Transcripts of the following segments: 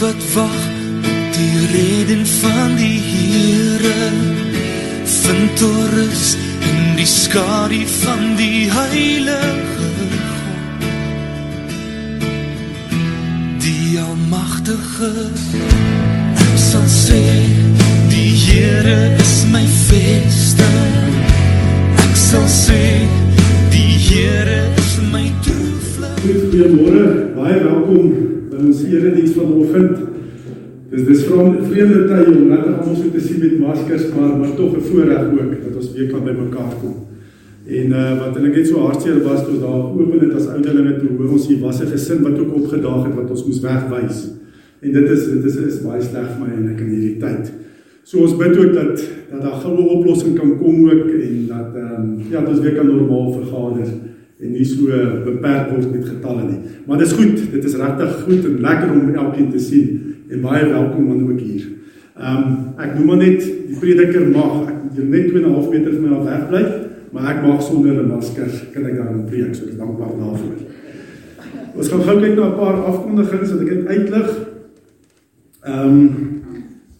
wat wag op die reden van die Here vind toerus in die skadu van die heilige God die almagtige ek sal sê die Here is my vesting ek sal sê die Here is my toevlug Goeiemôre, baie welkom ons erediens vanoggend. Dis dis van vreemde tye om net almal so te sien met maskers, maar maar tog 'n voorreg ook dat ons weer kan bymekaar kom. En uh wat hulle net so hartseer was toe daar open het as ouderlinge toe hoor ons hier was 'n gesin wat ook opgedaag het wat ons moes wegwys. En dit is dit is, is baie sleg vir my en ek in hierdie tyd. So ons bid ook dat dat daar goue oplossing kan kom ook en dat ehm um, ja, dat ons weer kan normaal vergader en nie so beperk word met getalle nie. Maar dis goed, dit is regtig goed en lekker om elkeen te sien en baie welkom aan ook hier. Ehm um, ek noem maar net die prediker mag ek net 2.5 meter van my af weg bly, maar ek mag sonder 'n masker kan ek daar preek, so ek is dankbaar daarvoor. Ons gaan gou kyk na 'n paar afkondigings wat ek net uitlig. Ehm um,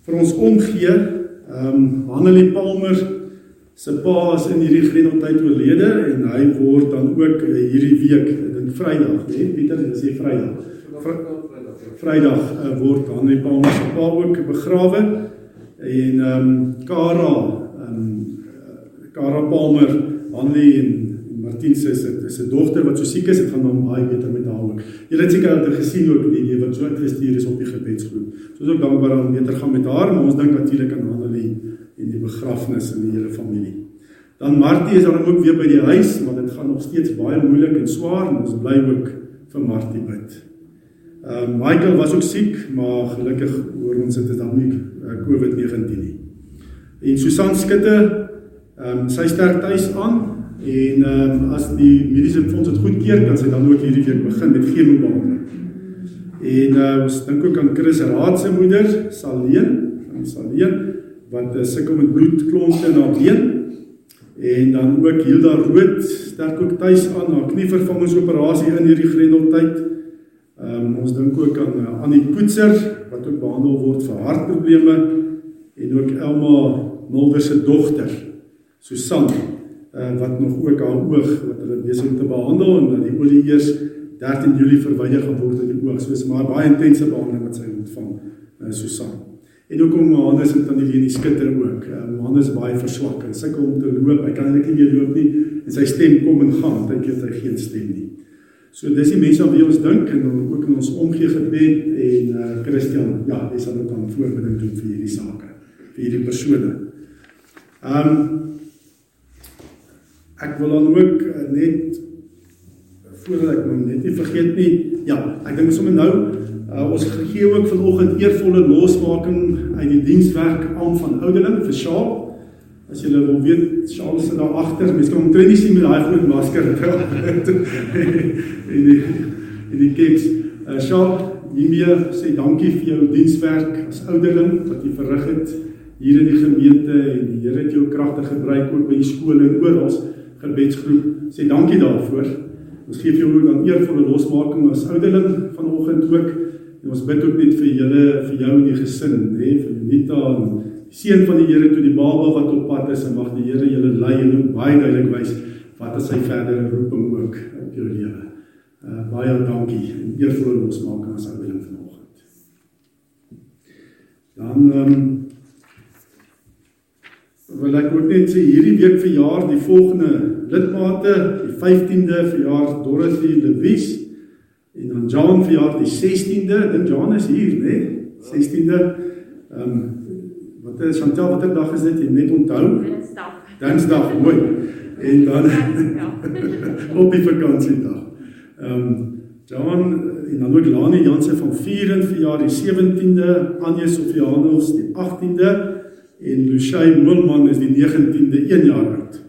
vir ons omgee, ehm um, Hanelie Palmer se pa is in hierdie grendeltyd oorlede en hy word dan ook hierdie week, dit Vrydag, né? Pieter, dis hier Vrydag. Vrydag uh, word Hanlie Palmer se pa ook begrawe en ehm um, Kara ehm um, Kara Palmer, Hanlie en Martin se is 'n dogter wat so siek is, dit gaan dan baie beter met haar ook. Julle het seker al gesien ook die lewe wat so uitgestuur is op die gebedsgroep. So is ook dankbaar om beter gaan met haar, maar ons dink natuurlik aan Hanlie en die begrafnis en die hele familie. Dan Martie is dan ook weer by die huis, maar dit gaan nog steeds baie moeilik en swaar en ons bly ook vir Martie bid. Ehm uh, Michael was ook siek, maar gelukkig hoor ons dit is dan nie uh, COVID-19 nie. En Susan Skutte, ehm um, sy sterk tuis aan en ehm um, as die mediese fonds dit goedkeur, kan sy dan ook hierdie week begin met chemobehandeling. En uh, ons dink ook aan Chris Raad se moeder, Saleen, van Saleen wat uh, sukkel met bloedklonte in haar been. En dan ook Hilda Rood sterk ook tuis aan haar knievervangingsoperasie in hierdie grendeltyd. Ehm um, ons dink ook aan uh, Annie Poetser wat ook behandel word vir hartprobleme en ook Elma Mulder se dogter Susan uh, wat nog ook haar oog wat hulle besig te behandel en dat die olie eers 13 Julie verwyder geword het in die oog. So is maar baie intense behandeling wat sy ontvang uh, Susan. En ook om Johannes en Tannie Leni skitter ook. Um, Johannes baie verswak en sukkel om te loop. Hy kan eintlik nie meer loop nie en sy stem kom en gaan. Dink jy hy geen stem nie. So dis die mense aan wie ons dink en ook in ons omgee gebed en uh Christian, ja, hy sal ook aan voorbeding doen vir hierdie sake, vir hierdie persone. Um ek wil dan ook uh, net voordat ek nou net nie vergeet nie, ja, ek dink sommer nou uh, ons gee ook vanoggend eervolle losmaking uit die dienswerk aan van ouderling vir Sjaal. As julle wil weet, Sjaal is daar agter. Mense kan hom tree nie sien met daai groot masker en die en die keks. Uh, Sjaal, hiermee sê dankie vir jou dienswerk as ouderling wat jy verrig het hier in die gemeente en die Here het jou kragtig gebruik ook by die skole en oral gebedsgroep. Sê dankie daarvoor. Ons gee vir jou ook dan eervolle losmaking as ouderling vanoggend ook. En ons bid ook net vir julle, vir jou en die gesin, hè, vir Anita en die seun van die Here toe die baba wat op pad is en mag die Here julle lei en ook baie duidelik wys wat is sy verdere roeping ook op jou lewe. Uh baie dankie en eervolle losmaking as ouderling vanoggend. Dan um, wil ek ook net sê hierdie week verjaar die volgende lidmate, die 15de verjaar Dorothy Lewis en dan John verjaar die 16de. Dink John is hier, né? Nee? 16de. Ehm um, wat is Chantal watter dag is dit? Jy net onthou? Dinsdag. Dinsdag, mooi. En dan op die vakansiedag. Ehm um, John en dan ook Lani Jansen van 4 in verjaar die 17de, Anje Sofianos die 18de en Lucia Moelman is die 19de 1 jaar oud.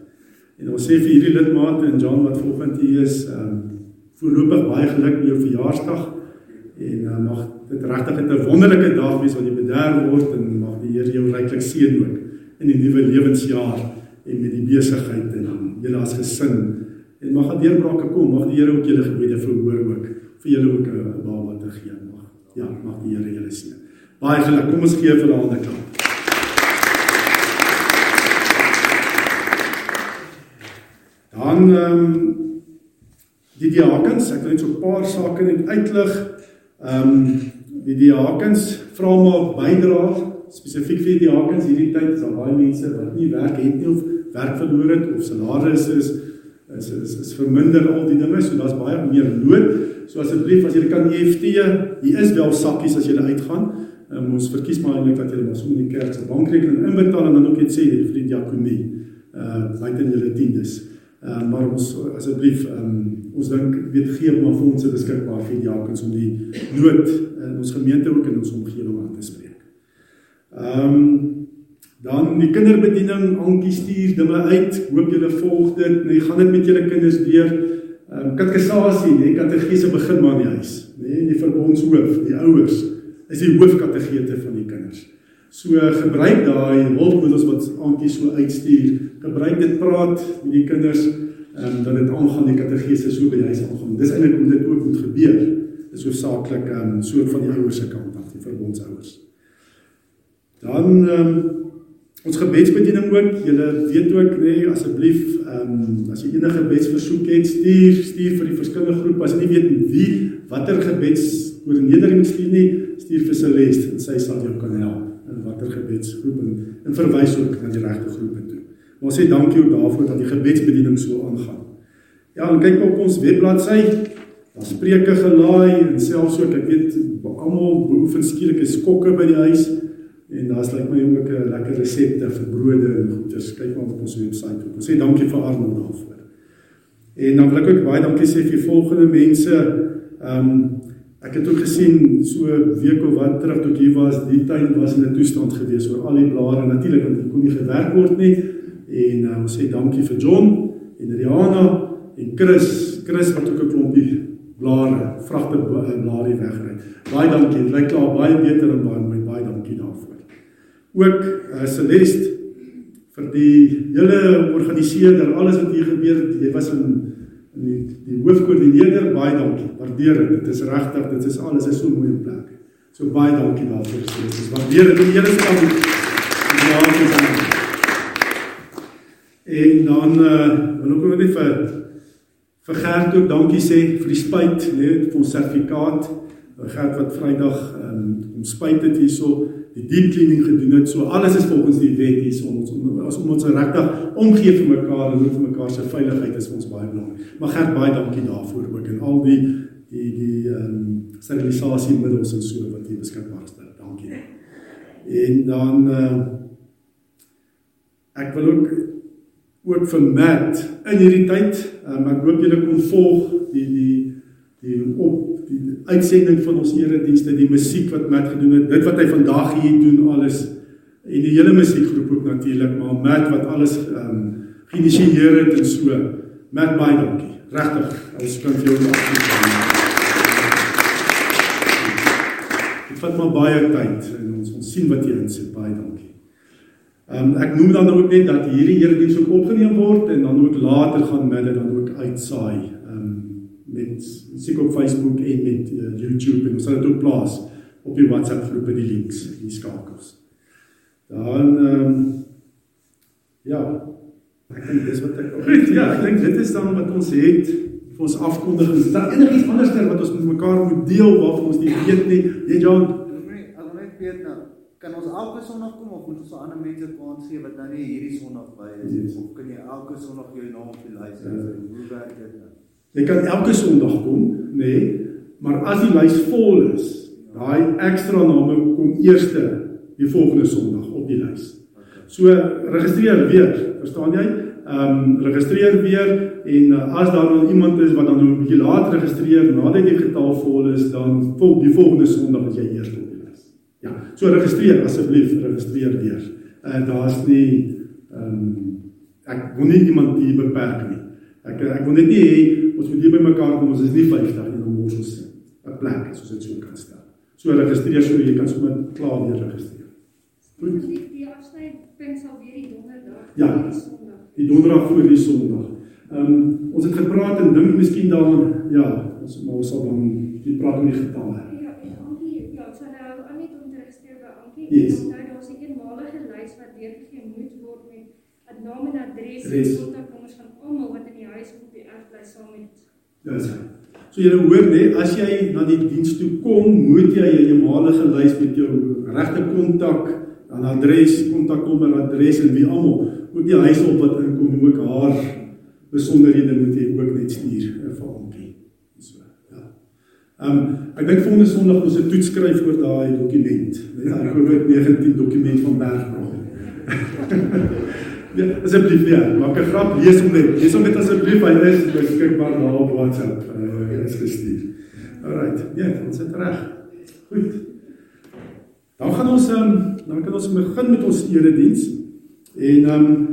En ons sê vir hierdie lidmate en John wat volgende hier is, ehm um, voorlopig baie geluk met jou verjaarsdag en uh, mag dit regtig 'n wonderlike dag wees wat jy bederf word en mag die Here jou ryklik seën ook in die nuwe lewensjaar en met die besigheid en dan julle as gesin en mag daar deurbrake kom mag die Here ook julle gebede verhoor ook vir julle ook 'n baba te gee mag Ja, mag die Here julle seën. Baie geluk. Kom ons gee vir hulle hande klap. Dan ehm um, die diakens, ek wil net so 'n paar sake net uitlig. Ehm um, die diakens vra maar bydrae spesifiek vir die diakens hierdie tyd is daar baie mense wat nie werk het nie of werk verloor het of salarisse is is is, is verminder al die dinge so daar's baie meer nood. So asseblief as jy kan EFT, hier is wel sakkies as jy uitgaan. Um, ons verkies maar eintlik dat jy maar sommer die kerk se bankrekening inbetaal en dan ook net sê vir die diakonie. Uh buite julle tiendes. Uh maar ons asseblief um, ons dink weet gee maar fondse beskikbaar vir diakens om die nood in ons gemeente ook in ons omgewing aan te spreek. Ehm um, Dan die kinderbediening, Ankie stuur dinge uit. Hoop julle volg dit. Nee, gaan dit met julle kinders deur. Ehm um, katekisasie, nee, kategese begin maar in die huis, nee, die verbondshoof, die ouers is die hoofkategete van die kinders. So gebruik daai hulpmiddels wat Ankie so uitstuur. Gebruik dit praat met die kinders ehm um, dat dit aangaan die kategese so by die huis aangaan. Dis eintlik hoe dit ook moet gebeur. Dis hoofsaaklik ehm um, so van die ouers se kant af, die verbondsouers. Dan ehm um, Ons gebedsbediening ook, julle weet ook nê, nee, asseblief, ehm um, as jy enige gebedsversoek het, stuur stuur vir die verskillende groepe. As jy nie weet wie watter gebeds koördinering stuur nie, stuur vir Celeste en sy sal jou kan help in watter gebedsgroep en, en verwys ook na die regte groepe toe. Ons sê dankie ook daarvoor dat die gebedsbediening so aangaan. Ja, en kyk op ons webbladsy, daar spreuke gelaai en selfs ook ek weet almal beoefen skielik is skokke by die huis. En daar's lyk my ook 'n lekker resepte vir brode en goeders. Kyk maar op ons webwerf. Ons sê dankie vir Arnold daarvoor. En dan wil ek ook baie dankie sê vir volgende mense. Ehm um, ek het ook gesien so 'n week of wat terug toe ek hier was, die tuin was in 'n toestand gewees oor al die blare natuurlik want dit kon nie gewerk word nie. En uh, ons sê dankie vir John en Rihanna en Chris, Chris wat ook 'n klompie blare, vragte blare weggery. Baie dankie. Dit lyk klaar baie beter en baie baie dankie daarvoor ook uh, Celeste vir die hele organiseerder, alles wat hier gebeur het. Jy was in in die, die hoofkoördineerder. Baie dankie. Waardeer dit. Dit is regtig, dit is alles is so mooi in plek. So baie dankie daarvoor. Dis waardeer dit die hele span. En dan uh wil ek ook net vir vir Gert ook dankie sê vir die spyt, nee, vir ons sertifikaat. Gert wat Vrydag um, om spyt het hierso die deep cleaning gedoen het. So alles is volgens die wet hier so ons as om ons regtig omgee vir mekaar en vir mekaar se veiligheid is ons baie belangrik. Maar gert baie dankie daarvoor ook en al die die die ehm um, sterilisasie middels en so wat hier beskikbaar is. Dankie. En dan uh, ek wil ook ook vir Matt in hierdie tyd, um, ek hoop julle kon volg die die die op die uitsending van ons eredienste, die musiek wat Matt gedoen het, dit wat hy vandag hier doen alles en die hele musiekgroep ook natuurlik, maar Matt wat alles ehm um, geïnisieer het en so. Matt baie dankie. Regtig, ons kan vir jou dankie. Dit vat maar baie tyd en ons ons sien wat jy insit. Baie dankie. Ehm um, ek noem dan ook net dat hierdie erediens ook opgeneem word en dan ook later gaan Matt dan ook uitsaai. Ehm um, met seker op Facebook en met uh, YouTube en ons sal dit ook plaas op die WhatsApp groepe die links, die skakels. Dan ehm um, ja, ek dink dis wat ek Goed, ja, ek dink dit is dan wat ons het vir ons afkondigings. Is daar enigiets anders wat ons met mekaar moet deel waarvan ons nie weet nie? Jy John, ons net weet nou, kan ons elke Sondag kom of moet ons aan ander mense kans gee wat dan nie hierdie Sondag by is yes. of kan jy elke Sondag jou naam op die lys hê? Ja. Hoe werk dit nou? Jy kan elke Sondag kom, nê? Nee, maar as die lys vol is, daai ekstra name kom eerste die volgende Sondag op die lys. So registreer weer, verstaan jy? Ehm um, registreer weer en uh, as daar nog iemand is wat dan nou 'n bietjie laat registreer nadat die getal vol is, dan vol die volgende Sondag as jy eers. Ja, so registreer asseblief, registreer weer. En uh, daar's nie ehm um, ek wil nie iemand hier beperk nie. Ek ek wil net nie hê ons moet hier by mekaar kom, ons is nie 50 nie, dan moet ons 'n plek soos dit so kan stel. So registreer so jy kan sommer klaar weer registreer. Goed. Die, die afsnypunt sal weer die donderdag ja, die donderdag voor die Sondag. Ehm um, ons het gepraat en dink miskien dan ja, ons maar ons sal dan die praat oor die getalle. Ja, en al die Yes. onthou daar's 'n eenmalige lys wat deurgegee moet word met 'n naam en adres en kontaknommers van almal wat in die huis op die erf bly saam met Dis reg. So jy hoor nê, as jy na die diens toe kom, moet jy 'n eenmalige lys met jou regte kontak, dan adres, kontaknommer, adres en wie almal ook die huis op wat inkom, ook haar besonderhede moet jy ook net stuur eh, vir Ankie. So, ja. Ehm um, ek dink volgende Sondag ons 'n toets skryf oor daai dokument. Net daai COVID-19 dokument van Bergbrug. Ja, asseblief ja, maak 'n grap, lees hom net. Lees hom net asseblief, hy is beskikbaar daar op WhatsApp. Uh, is gestuur. Alrite. Ja, ons het reg. Goed. Dan gaan ons um, dan kan ons begin met ons erediens. En ehm um,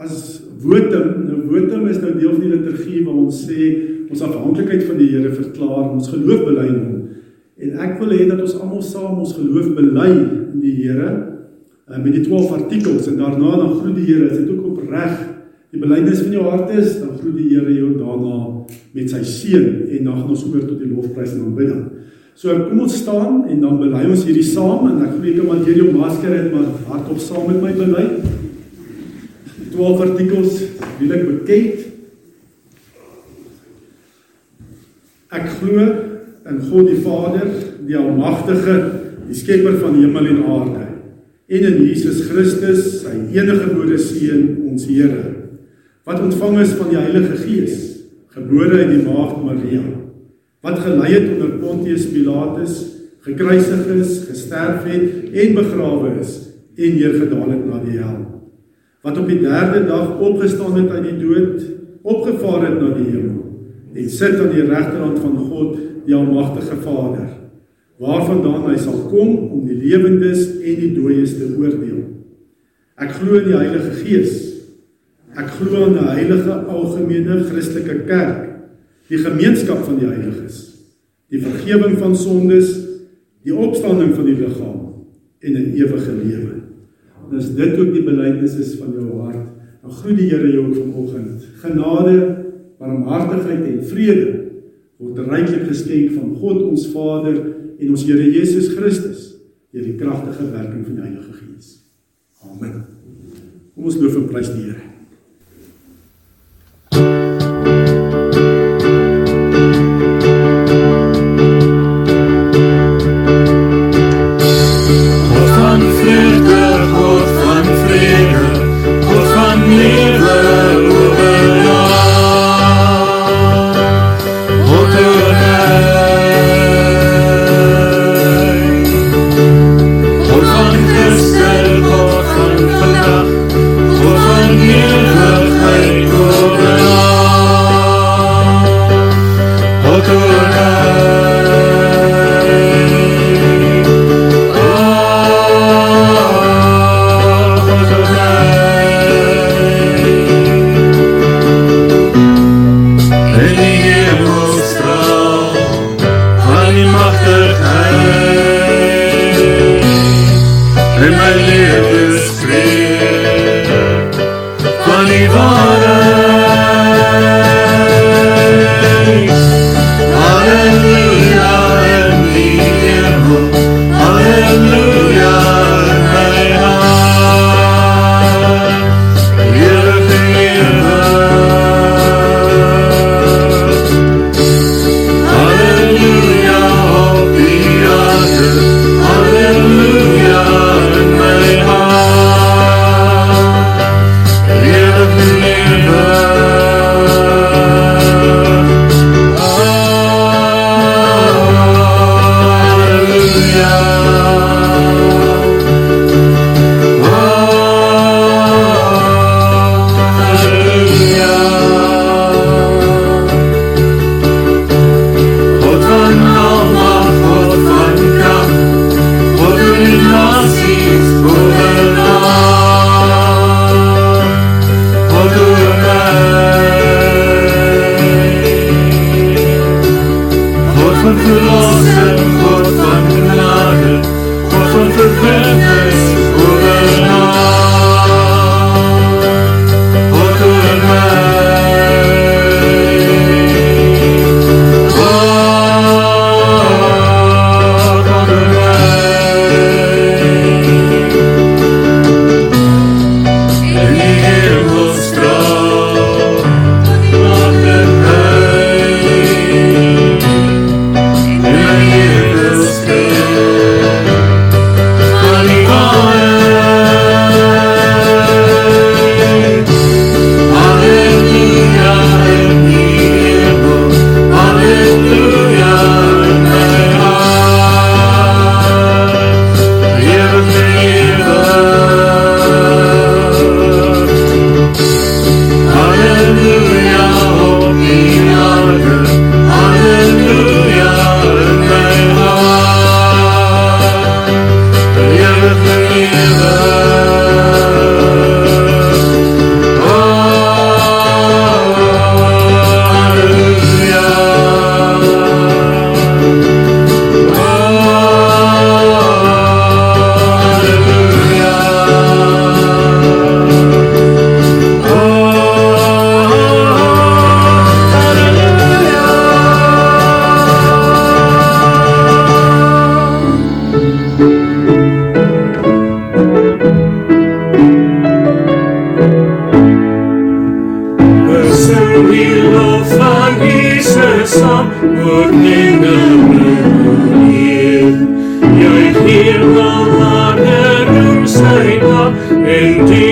as wotum, nou wotum is nou deel van die liturgie waar ons sê ons afhanklikheid van die Here verklaar, ons geloof bely in hom. En ek wil hê dat ons almal saam ons geloof bely in die Here met die 12 artikels en daarna dan groet die Here, as dit ook opreg die belydenis van jou hart is, dan groet die Here jou daarna met sy seën en dan gaan ons oor tot die lofprys en aanbidding. So kom ons staan en dan bely ons hierdie saam en ek glo jy kan maar deur jou masker het maar hardop saam met my bely. 12 artikels wil ek bekend. Ek glo in God die Vader, die almagtige, die skepper van hemel en aarde, en in Jesus Christus, sy enige gebore seun, ons Here, wat ontvang is van die Heilige Gees, gebore uit die maagd Maria, wat gelei het onder Pontius Pilatus, gekruisig is, gesterf het en begrawe is en neergedaal het na die hel wat op die derde dag opgestaan het uit die dood, opgevaar het na die hemel en sit aan die regterhand van God, die almagtige Vader, waarvandaan hy sal kom om die lewendes en die dooies te oordeel. Ek glo in die Heilige Gees. Ek glo in 'n heilige algemene Christelike kerk, die gemeenskap van die heiliges, die vergifnis van sondes, die opstanding van die liggaam en 'n ewige lewe. En as dit ook die belydenis is van jou hart, dan groet die Here jou vanoggend. Genade, barmhartigheid en vrede word ryklik geskenk van God ons Vader en ons Here Jesus Christus deur die kragtige werking van die Heilige Gees. Amen. Kom ons loof en prys die Here. Word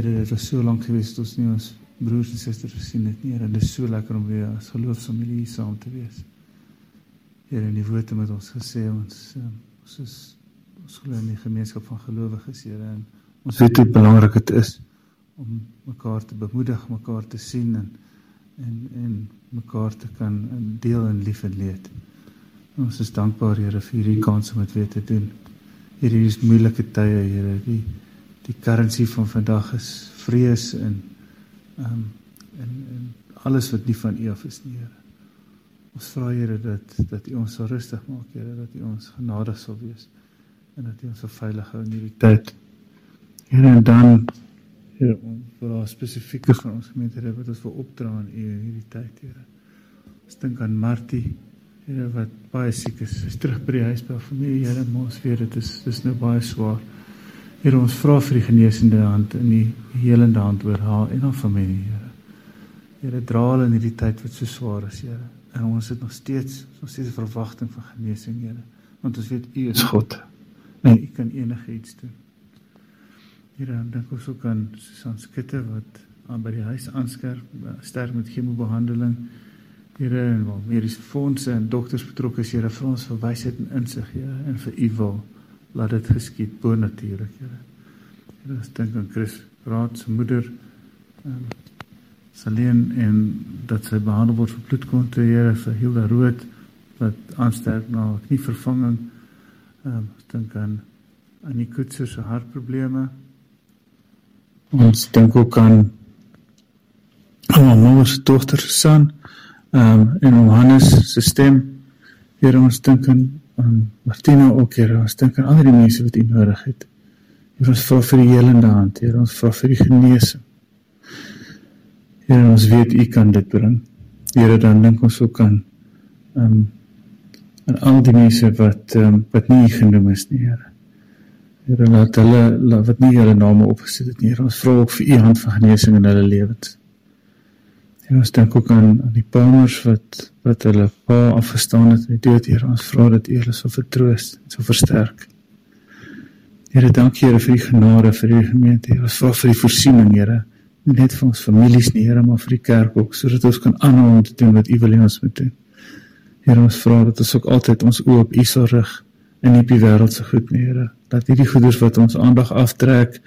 Here, dit was so lank gewees dat ons nie ons broers en susters gesien het nie. Here, dit is so lekker om weer as geloofsfamilie hier saam te wees. Here, in die woorde met ons gesê ons um, ons is ons glo in die gemeenskap van gelowiges, Here, en ons weet hoe belangrik dit is om mekaar te bemoedig, mekaar te sien en en en mekaar te kan deel in lief en leed. Ons is dankbaar Here vir hierdie kans om dit weer te doen. Here, hier is moeilike tye, Here. Die die currency van vandag is vrees en ehm um, en en alles wat nie van U af is nie, Here. Ons vra Here dat dat U ons sal rustig maak, Here, dat U ons genadig sal wees en dat U ons sal veilig hou in hierdie tyd. Here, en dan Here, ons vra spesifieke van ons gemeente Here wat ons wil opdra aan U in hierdie tyd, Here. Ons dink aan Martie Here wat baie siek is. Sy's terug by die huis by familie. Here, maar ons weet dit is dis nou baie swaar. Here, ons vra vir die genesende hand en die helende hand oor haar en haar familie, Here. Here, dra hulle in hierdie tyd wat so swaar is, Here. En ons het nog steeds ons steeds 'n verwagting van genesing, Here. Want ons weet U is God. En U kan enigiets doen. Here, dan dink ons ook aan Susan Skutte wat aan by die huis aanskerp sterk met chemobehandeling. Here en waar mediese fondse en dokters betrokke is, Here, vir ons vir wysheid en insig, Here, en vir u wil laat dit geskied bo natuurlik, Here. Here, ons dink aan Chris Raad se moeder ehm um, Saleen en dat sy behandel word vir bloedklonte, Here, vir Hilda Rood wat aansterk na knievervanging. Ehm um, ons dink aan aan die kutser se hartprobleme. Ons dink ook aan mamma se dogter Susan ehm um, en Johannes se stem. Here ons dink aan aan Martina ook Here, ons dink aan die mense wat U nodig het. Here ons vra vir die helende hand, Here ons vra vir die genesing. Here ons weet U kan dit bring. Here dan dink ons ook aan ehm um, aan al die mense wat ehm um, wat nie genoem is nie, Here. Here laat hulle laat wat nie hulle name opgesit het nie. Here ons vra ook vir U hand van genesing in hulle lewens. En ons dink ook aan aan die paamers wat wat hulle pa afgestaan het in die dood hier. Ons vra dat U hulle sal vertroos en sal versterk. Here, dankie Here vir die genade vir die gemeente. Ons vra vir die voorsiening, Here, nie net vir ons families nie, Here, maar vir die kerk ook sodat ons kan aanhou om te doen wat U wil hê ons moet doen. Here, ons vra dat ons ook altyd ons oë op U sal rig en nie op die wêreld se goed nie, Here. Dat hierdie goeders wat ons aandag aftrek,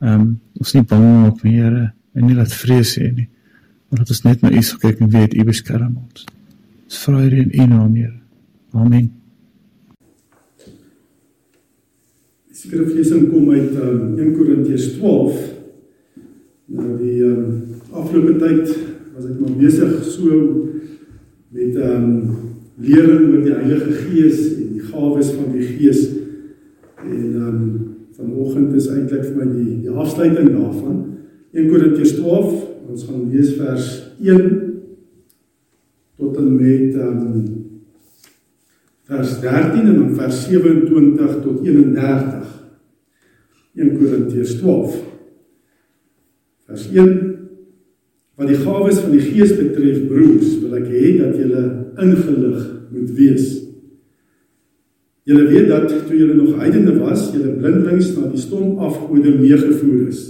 ehm um, ons nie bang maak nie, Here, en nie laat vrees hê nie maar dat ons net na U sal kyk en weet U beskerm ons. Ons vra hier in U naam, Here. Amen. Die skriflesing kom uit um, 1 Korintiërs 12. Nou die um, afgelope tyd was ek maar besig so met ehm um, lering oor die Heilige Gees en die gawes van die Gees. En ehm um, vanoggend is eintlik vir my die die afsluiting daarvan. 1 Korintiërs 12 Ons gaan lees vers 1 tot en met um, vers 13 en dan vers 27 tot 31. 1 Korintiërs 12. Vers 1 Wat die gawes van die Gees betref, broers, wil ek hê dat julle ingelig moet wees. Julle weet dat toe julle nog heidene was, julle blindelings na die stom afgode meegevoer is.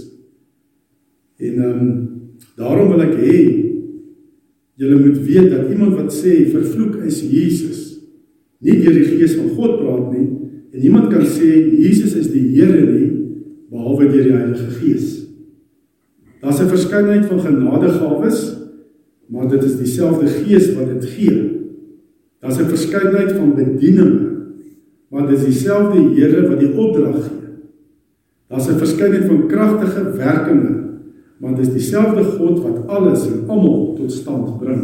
En ehm um, Daarom wil ek hê julle moet weet dat iemand wat sê vervloek is Jesus nie deur die gees van God praat nie en niemand kan sê Jesus is die Here nie behalwe deur die Heilige Gees. Daar's 'n verskeidenheid van genadegawes, maar dit is dieselfde Gees wat dit gee. Daar's 'n verskeidenheid van bedieninge, maar dit is dieselfde Here wat die opdrag gee. Daar's 'n verskeidenheid van kragtige werkinge, want dit is dieselfde God wat alles en almal tot stand bring.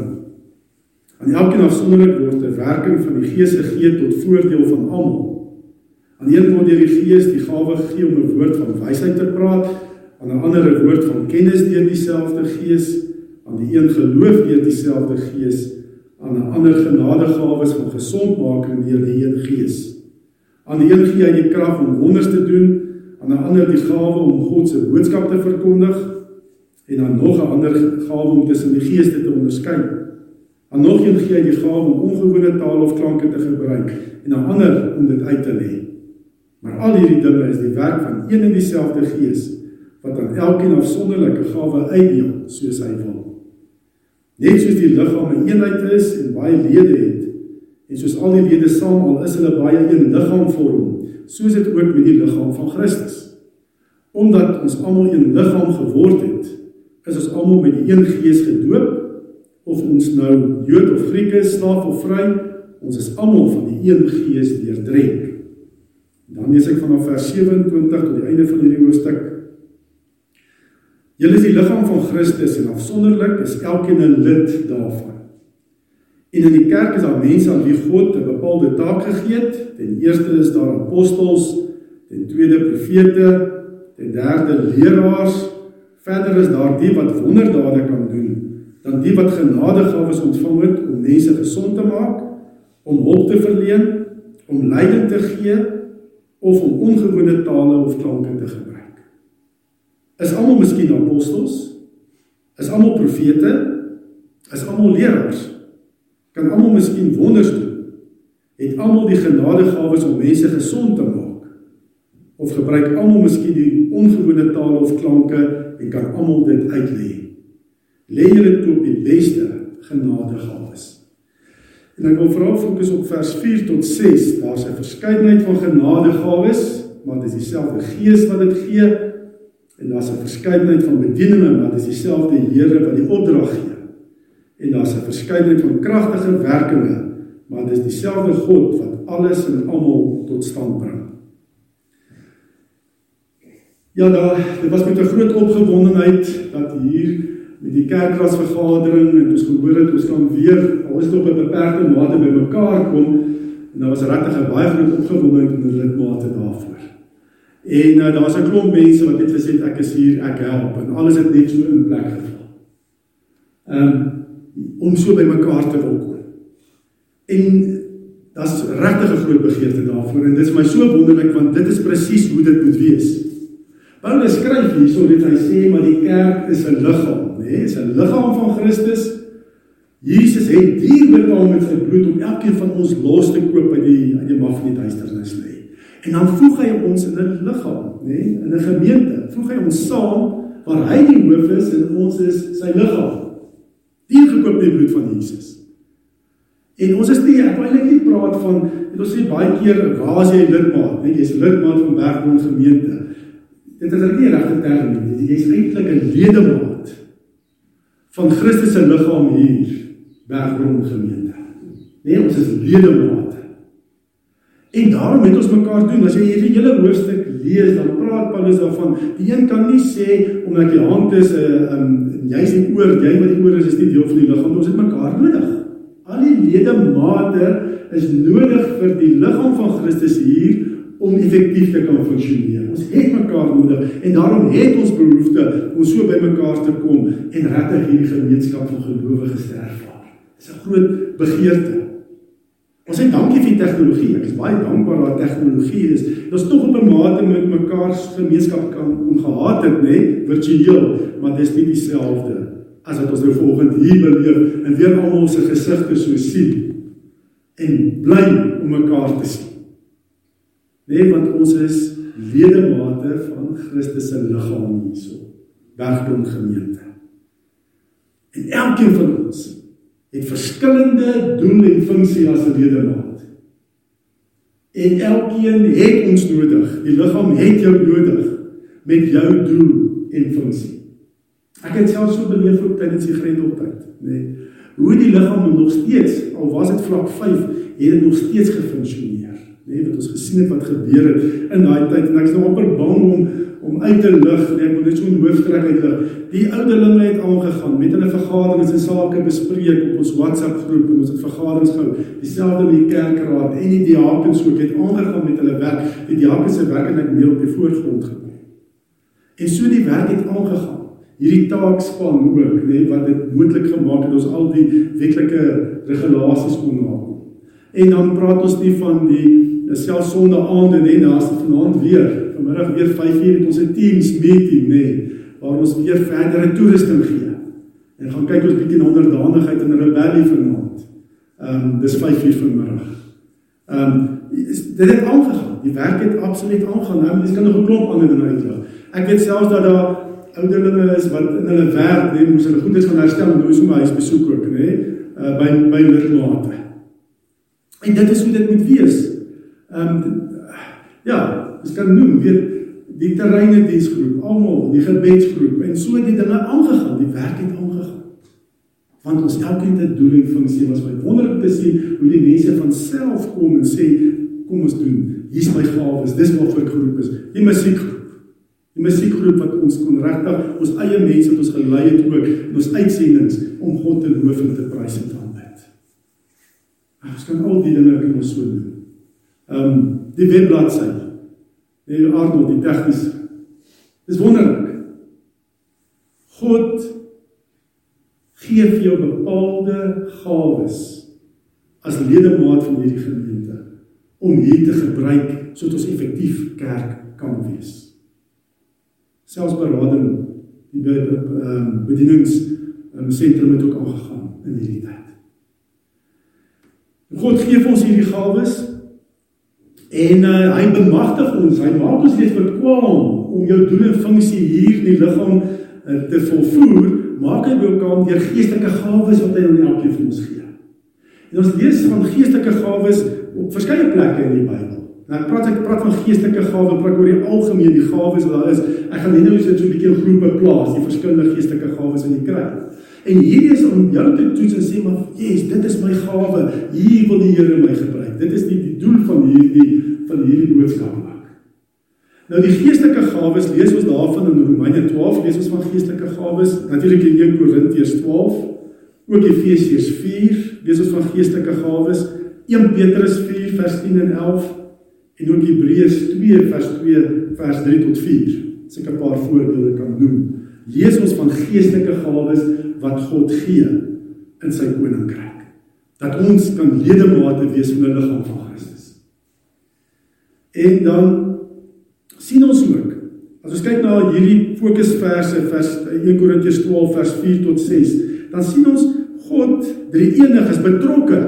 Aan elkeen afsonderlik word 'n werking van die Gees gegee tot voordeel van almal. Aan een word deur die Gees die gawe gegee om 'n woord van wysheid te praat, aan 'n ander 'n woord van kennis deur dieselfde Gees, aan die een geloof deur dieselfde Gees, aan 'n ander genadegawes van gesondmaking deur die een Gees. Aan die een gee hy die krag om wonders te doen, aan 'n ander die gawe om God se boodskap te verkondig en dan nog 'n ander gawe om tussen die geeste te onderskei. En nog een gee hy die gawe om ongewone tale of klanke te gebruik en dan ander om dit uit te lê. Maar al hierdie dinge is die werk van een en dieselfde Gees wat aan elkeen afsonderlike gawe uitdeel soos hy wil. Net soos die liggaam 'n eenheid is en baie lede het en soos al die lede saam al is hulle baie een liggaam vorm, so is dit ook met die liggaam van Christus. Omdat ons almal een liggaam geword het, is ons almal met die een gees gedoop of ons nou Jood of Griek is, slaaf of vry, ons is almal van die een gees deurdrenk. Dan lees ek vanaf vers 27 tot die einde van hierdie hoofstuk. Julle is die liggaam van Christus en afsonderlik is elkeen 'n lid daarvan. En in die kerk is daar mense aan wie God 'n bepaalde taak gegee het. Ten eerste is daar apostels, ten tweede profete, ten derde leraars, Verder is daar die wat wonderdade kan doen, dan die wat genadegawes ontvang het om mense gesond te maak, om hulp te verleen, om leiding te gee of om ongewone tale of klanke te gebruik. Is almal miskien apostels? Is almal profete? Is almal leraars? Kan almal miskien wonders doen? Het almal die genadegawes om mense gesond te maak? Of gebruik almal miskien die ongewone tale of klanke en kan almal dit uitlê. Lê julle toe op die beste genadegawes. En ek wil vooral fokus op vers 4 tot 6. Daar's 'n verskeidenheid van genadegawes, maar dit is dieselfde Gees wat dit gee. En daar's 'n verskeidenheid van bedieninge, maar dit is dieselfde Here wat die opdrag gee. En daar's 'n verskeidenheid van kragtige werkinge, maar dit is dieselfde God wat alles en almal tot stand bring. Ja, daar dit was met 'n groot opgewondenheid dat hier met die kerkraadsvergadering en ons gehoor het ons kan weer al is dit op 'n beperkte mate bymekaar kom en daar was regtig 'n baie groot opgewondenheid onder lidmate daarvoor. En uh, daar was 'n klomp mense wat net gesê het ek is hier, ek help en alles het net so in plek geval. Um, om so bymekaar te wil kom. En daar's regtig 'n groot begeerte daarvoor en dit is my so wonderlik want dit is presies hoe dit moet wees. Paulus skryf hierso net hy sê maar die kerk is 'n liggaam, nê? Nee, is 'n liggaam van Christus. Jesus het duur betaal met sy bloed om elkeen van ons los te koop uit die uit die mag van die duisternis lê. En dan voeg hy ons in 'n liggaam, nê? Nee, in 'n gemeente. Voeg hy ons saam waar hy die hoof is en ons is sy liggaam. Duur gekoop met die bloed van Jesus. En ons is nie ek wil eintlik nie praat van dit ons sê baie keer waar is jy lidmaat, net jy's lidmaat van Bergmond gemeente. Dit is nie regte term nie. Jy is eintlik 'n ledemaat van Christus se liggaam hier, Berggrond gemeente. Nee, ons is ledemate. En daarom het ons mekaar doen. As jy hierdie hele hoofstuk lees, dan praat Paulus daarvan, die een kan nie sê omdat jy hand is 'n uh, um, jy's die oor, jy wat die oor is, is nie deel van die liggaam. Ons het mekaar nodig. Al die ledemate is nodig vir die liggaam van Christus hier om effektief te kan funksioneer. Ons het mekaar nodig en daarom het ons behoefte om so by mekaar te kom en regtig hierdie gemeenskap van gelowiges te ervaar. Dis 'n groot begeerte. Ons sê dankie vir tegnologie. Ek is baie dankbaar dat tegnologie is. Ons tog op 'n mate met mekaar se gemeenskap kan om gehaat het, nê, virtueel, maar dis nie dieselfde as wat ons nou volgende hier beleef en weer almal se gesigte so sien en bly om mekaar te sien. Nee, want ons is ledemate van Christus se liggaam hierso. Bergdom gemeente. En elkeen van ons het verskillende doel en funksie as 'n ledemaat. En elkeen het ons nodig. Die liggaam het jou nodig met jou doel en funksie. Ek het self so beleef ook tydens die grendeltyd, nê. Nee, hoe die liggaam nog steeds, al was dit vlak 5, het dit nog steeds gefunksioneer nê wat ons gesien het wat gebeur het in daai tyd en ek is nou amper bang om om uit te lig. Nê ek moet net so 'n hooftrek uitlig. Die ouderlinge het aangegaan met hulle vergaderings en sake bespreek op ons WhatsApp groep en ons het vergaderings gehou. Dieselfde met die kerkraad en die diakens ook het aangegaan met hulle werk. Die diakens se werk het net meer op die voorgrond gebring en so die werk het aangegaan. Hierdie taakspan ook nê wat dit moontlik gemaak het ons al die wetlike regulasies kon nakom en dan praat ons nie van die Dis self sonde aande nê, daar's vanaand weer. Vanmiddag weer 5uur het ons 'n Teams meeting nê, waar ons weer verdere toerusting gee. En gaan kyk ons bietjie na onderdanigheid in rebellie vanaand. Ehm um, dis 5uur vanmiddag. Ehm um, dit het aangegaan. Die werk het absoluut aangegaan. Nou, dis kan nog 'n klomp ander dinge uitlig. Ek weet selfs dat daar ouderlinge is wat in hulle werk, nee, moes hulle goed is van herstel en nou is om huis besoek ook nê, uh, by by lidmate. En dit is hoe dit moet wees. Ehm um, ja, ons kan noem weet die terreine diensgroep, almal, die gebedsgroep en so die dinge aangegaan, die werk het aangegaan. Want ons elkeen het 'n doel en funksie was my wonderlik te sien hoe die mense van self kom en sê kom ons doen. Hier's my gawes, dis waarvoor ek geroep is. Die musiekgroep. Die musiekgroep wat ons kon regtig ons eie mense wat ons gelei het ook in ons uitsendings om God te loof en te prys en te aanbid. Ons kan al die dinge kan so doen. Ehm die webbladsy. Nee, Arnold, die tegnies. Dis wonderlik. God gee vir jou bepaalde gawes as ledemaat van hierdie gemeente om hier te gebruik sodat ons effektief kerk kan wees. Selfs berading die ehm bedienings um, sentrum het ook aangegaan in hierdie tyd. God gee vir ons hierdie gawes En uh, hy bemagtig ons, hy maak ons net verkwam om jou doel en funksie hier in die liggaam uh, te volvoer, maak hy aan deur geestelike gawes wat hy aan elkeen van ons gee. En ons lees van geestelike gawes op verskeie plekke in die Bybel. Nou ek praat ek praat van geestelike gawes, praat oor die algemeen die gawes wat daar is. Ek gaan net nou so 'n bietjie in groepe plaas, die verskillende geestelike gawes wat jy kry. En hierdie is om jou te toets en sê maar, "Jesus, dit is my gawe. Hier wil die Here my gebruik." Dit is die, die doel van hierdie van hierdie boodskap ook. Nou die geestelike gawes lees ons daarvan in Romeine 12, lees ons van geestelike gawes, natuurlik in 1 Korintiërs 12, ook Efesiërs 4, lees ons van geestelike gawes, 1 Petrus 4 vers 10 en 11 en ook Hebreërs 2 vers 2 vers 3 tot 4. As ek 'n paar voorbeelde kan noem. Lees ons van geestelike gawes wat God gee in sy koninkryk. Dat ons kan ledemate wees van die liggaam van Christus. En dan sien ons ook as ons kyk na hierdie fokusverse vers 1 Korintiërs 12 vers 4 tot 6, dan sien ons God drie enig is betrokke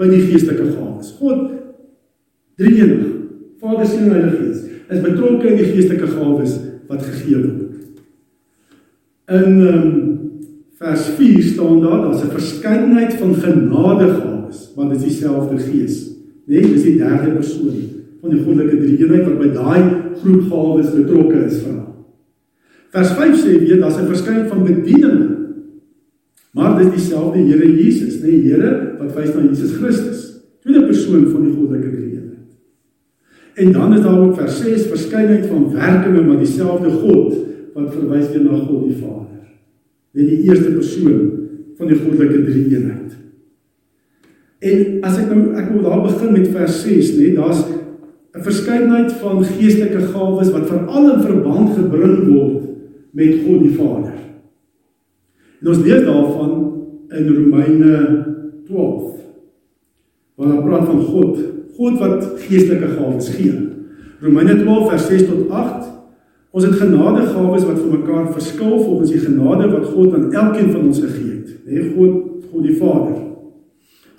by die geestelike gawes. God drie enig, Vader, Seun en Heilige Gees, is betrokke in die geestelike gawes wat gegee word. In um, vers 4 staan daar daar's 'n verskeidenheid van genadegawes, want dit is dieselfde Gees. Nee, dis die derde persoon van die goddelike drie-eenheid wat by daai groep gawes betrokke is hom. Vers 5 sê weer daar's 'n verskeidenheid van bedieninge. Maar dit is dieselfde Here Jesus, nee, Here wat wys na Jesus Christus, tweede persoon van die goddelike drie-eenheid. En dan is daar ook vers 6 verskeidenheid van werkinge maar dieselfde God wat verwys weer na God die Vader net die eerste persoon van die goddelike drie-eenheid. En as ek nou ek wil daar begin met vers 6, nê, daar's 'n verskeidenheid van geestelike gawes wat veral in verband gebring word met God die Vader. En ons lees daarvan in Romeine 12 waar daar praat van God, God wat geestelike gawes gee. Romeine 12 vers 6 tot 8 Ons het genadegawes wat vir mekaar verskil volgens die genade wat God aan elkeen van ons gegee het. Nê God, God die Vader.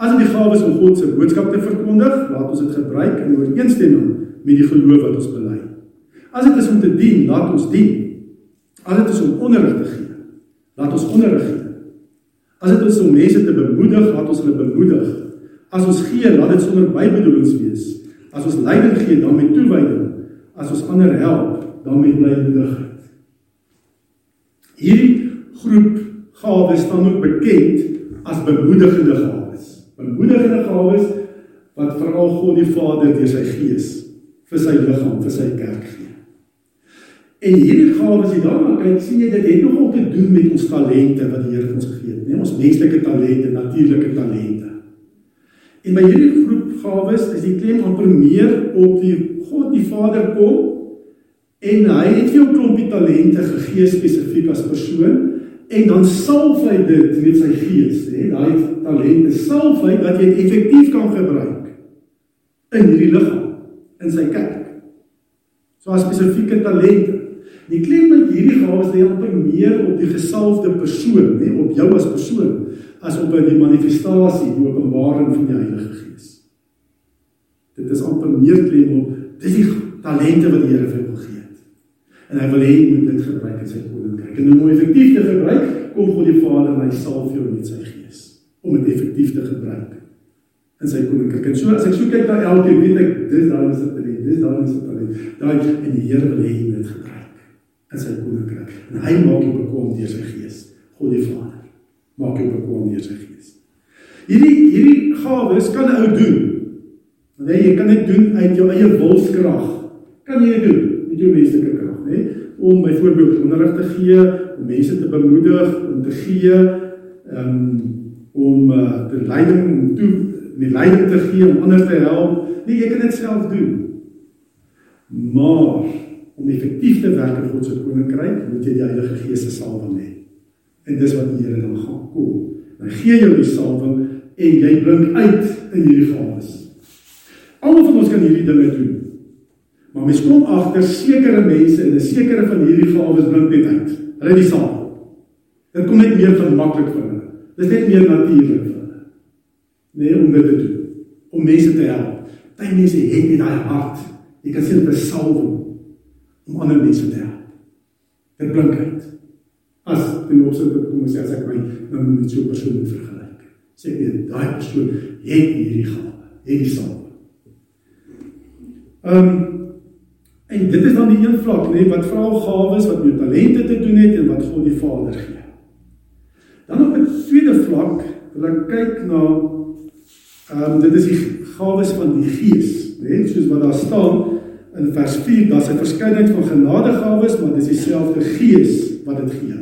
As dit die gawes om God se boodskap te verkondig, laat ons dit gebruik in ooreenstemming met die geloof wat ons bely. As dit is om te dien, laat ons dien. As dit is om onderrig te gee, laat ons onderrig gee. As dit is om mense te bemoedig, laat ons hulle bemoedig. As ons gee, laat dit sonder bybedoelings wees. As ons leiding gee, dan met toewyding. As ons ander help, dan met blymoedigheid. Hierdie groep gawes staan ook bekend as bemoedigende gawes. Bemoedigende gawes wat veral God die Vader deur sy Gees vir sy liggaam, vir sy kerk gee. En hierdie gawes, jy daarna kyk, sien jy dit het nogal te doen met ons talente wat die Here ons gegee het, nee, ons menslike talente, natuurlike talente. En by hierdie groep gawes is die klem amper meer op die God die Vader kom En hy het vir jou klompie talente gegee spesifiek as persoon en dan salf hy dit met sy gees, hè, daai talente salf hy dat jy dit effektief kan gebruik in hierdie liggaam, in sy kerk. So as spesifieke talente. Die klem met hierdie gawes lê amper meer op die gesalfde persoon, hè, op jou as persoon as op die manifestasie, die openbaring van die Heilige Gees. Dit is amper meer klem op dis die talente wat die Here vir jou gee en hy wil hê jy moet dit gebruik in sy koninkryk. En om effektief te gebruik, kom God die Vader en hy salf jou met sy gees om dit effektief te gebruik in sy koninkryk. En so as ek so kyk na elkeen, weet ek dis daar is 'n talent, dis daar is 'n talent. Daai en die Here wil hê jy moet dit gebruik in sy koninkryk. En hy maak jou bekom deur sy gees, God die Vader. Maak jou bekom deur sy gees. Hierdie hierdie gawes kan 'n ou doen. Want jy kan dit doen uit jou eie wilskrag. Kan jy dit doen met jou menslike krag? Nê, om byvoorbeeld onderrig te gee, om mense te bemoedig, om te gee, um, om uh, te leiding toe met leiding te gee om ander te help. Nee, jy kan dit self doen. Maar om effektief te werk in God se koninkryk, moet jy die Heilige Gees se salwing hê. En dis wat die Here dan gaan kom. Hy gee jou die salwing en jy blink uit in hierdie gawes. Almal van ons kan hierdie dinge doen. Maar mens kom agter sekere mense en 'n sekere van hierdie gawes blink net uit. Hulle is nie saam. Dit kom net meer van maklik vir hulle. Dit is net meer natuurlik vir hulle. Nee, om dit te doen. Om mense te help. Baie mense het nie daai hart. Jy kan sien dit is salwing om ander mense te help. Dit blink uit. As ten opsigte kom ons sê as ek my nou met so 'n persoon vergelyk. Sê ek daai persoon het hierdie gawe, het die salwe. Ehm um, en dit is dan die een vlak, nê, wat vra gawes wat met talente te doen het en wat God die Vader gee. Dan op 'n tweede vlak wil ek kyk na ehm um, dit is die gawes van die Gees, nê, soos wat daar staan in vers 4, daar's 'n verskeidenheid van genadegawes, maar dis dieselfde Gees wat dit gee.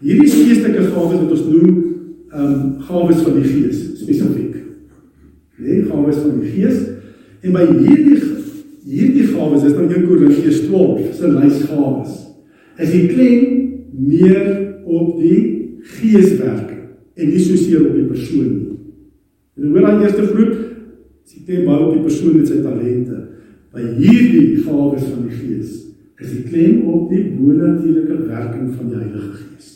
Hierdie geestelike gawes wat ons noem ehm um, gawes van die Gees spesifiek. Nee, gawes van die Gees. En by hierdie hierdie gawes is dan 1 Korintiërs 12 se lys gawes. Is die klem meer op die geeswerke en nie so seer op die persoon nie. En hoor aan eerste groep, is die klem baie op die persoon met sy talente. By hierdie gawes van die Gees is die klem op die bonatuurlike werking van die Heilige Gees.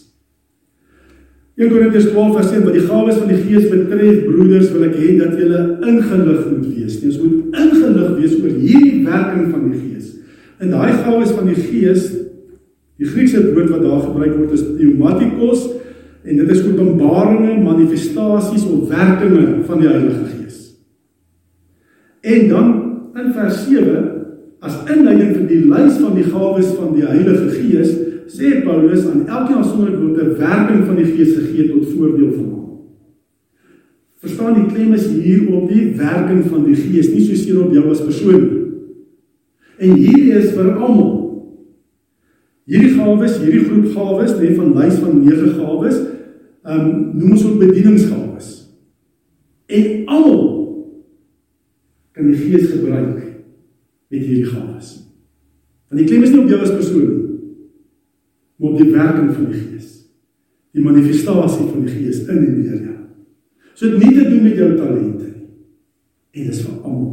1 Korintiërs 12 vers 1 wat die gawes van die Gees betref, broeders, wil ek hê dat julle ingelig moet wees. Ons moet ingelig wees oor hierdie werking van die Gees. In daai gawes van die Gees, die Griekse woord wat daar gebruik word is pneumatikos en dit is openbaringe, manifestasies of werkinge van die Heilige Gees. En dan in vers 7 as inleiding vir die lys van die gawes van die Heilige Gees sê Paulus aan elkeen afsonderlik word 'n werking van die Gees gegee tot voordeel van almal. Verstaan die klem is hier op die werking van die Gees, nie soseer op jou as persoon nie. En hierdie is vir almal. Hierdie gawes, hierdie groep gawes, lê van lys van 9 gawes, ehm um, noem ons ook bedieningsgawes. En almal kan die Gees gebruik met hierdie gawes. Want die klem is nie op jou as persoon nie maar op die werking van die Gees. Die manifestasie van die Gees in en deur jou. So dit nie te doen met jou talente nie. En dis vir almal.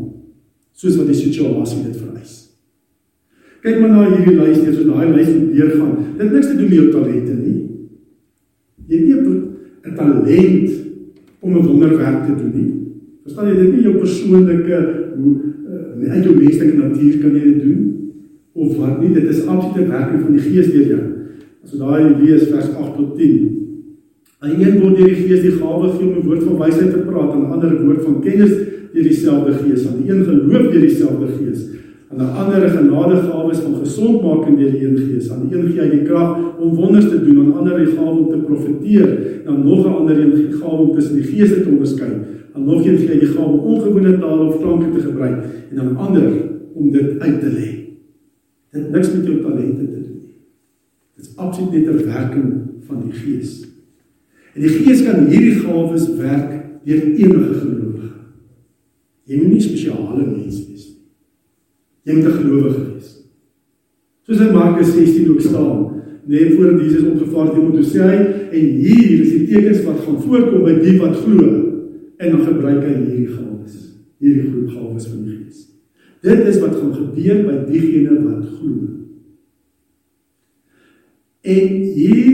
Soos wat die situasie dit vereis. Kyk maar na hierdie lys, jy so daai lys moet deurgaan. Dit niks te doen met jou talente nie. Jy het nie 'n talent om 'n wonderwerk te doen nie. Verstaan jy dit nie jou persoonlike hoe uh, uit jou menslike natuur kan jy dit doen of wat nie dit is absolute werking van die gees deur jou. Jy daai lees vers 8 tot 10. Aan een word deur die Gees die gawe gee om 'n woord van wysheid te praat en 'n ander woord van kennis deur dieselfde Gees. Aan die een geloof deur dieselfde Gees. Aan 'n ander genadegawes van gesondmaking deur die een Gees. Aan een gee hy die krag om wonders te doen, aan ander die gawe om te profeteer, dan nog 'n ander een die gawe om tussen die geeste te onderskei. Aan nog een gee hy die gawe om ongewone tale of klanke te gebruik en aan ander om dit uit te lê. Dit niks met jou talente te doen. Absoluut net 'n werking van die Gees. En die Gees kan hierdie gawes werk deur enige gelowige. Jy moet nie spesiale mens wees nie. Jy moet 'n gelowige wees. Soos in Markus 16 ook staan, net voor Jesus opgevaar het, moet hy sê en hier is die tekens wat gaan voorkom by die wat glo en dan gebruik hy hierdie gawes, hierdie groep gawes van die Gees. Dit is wat gaan gebeur by diegene wat glo. En hier,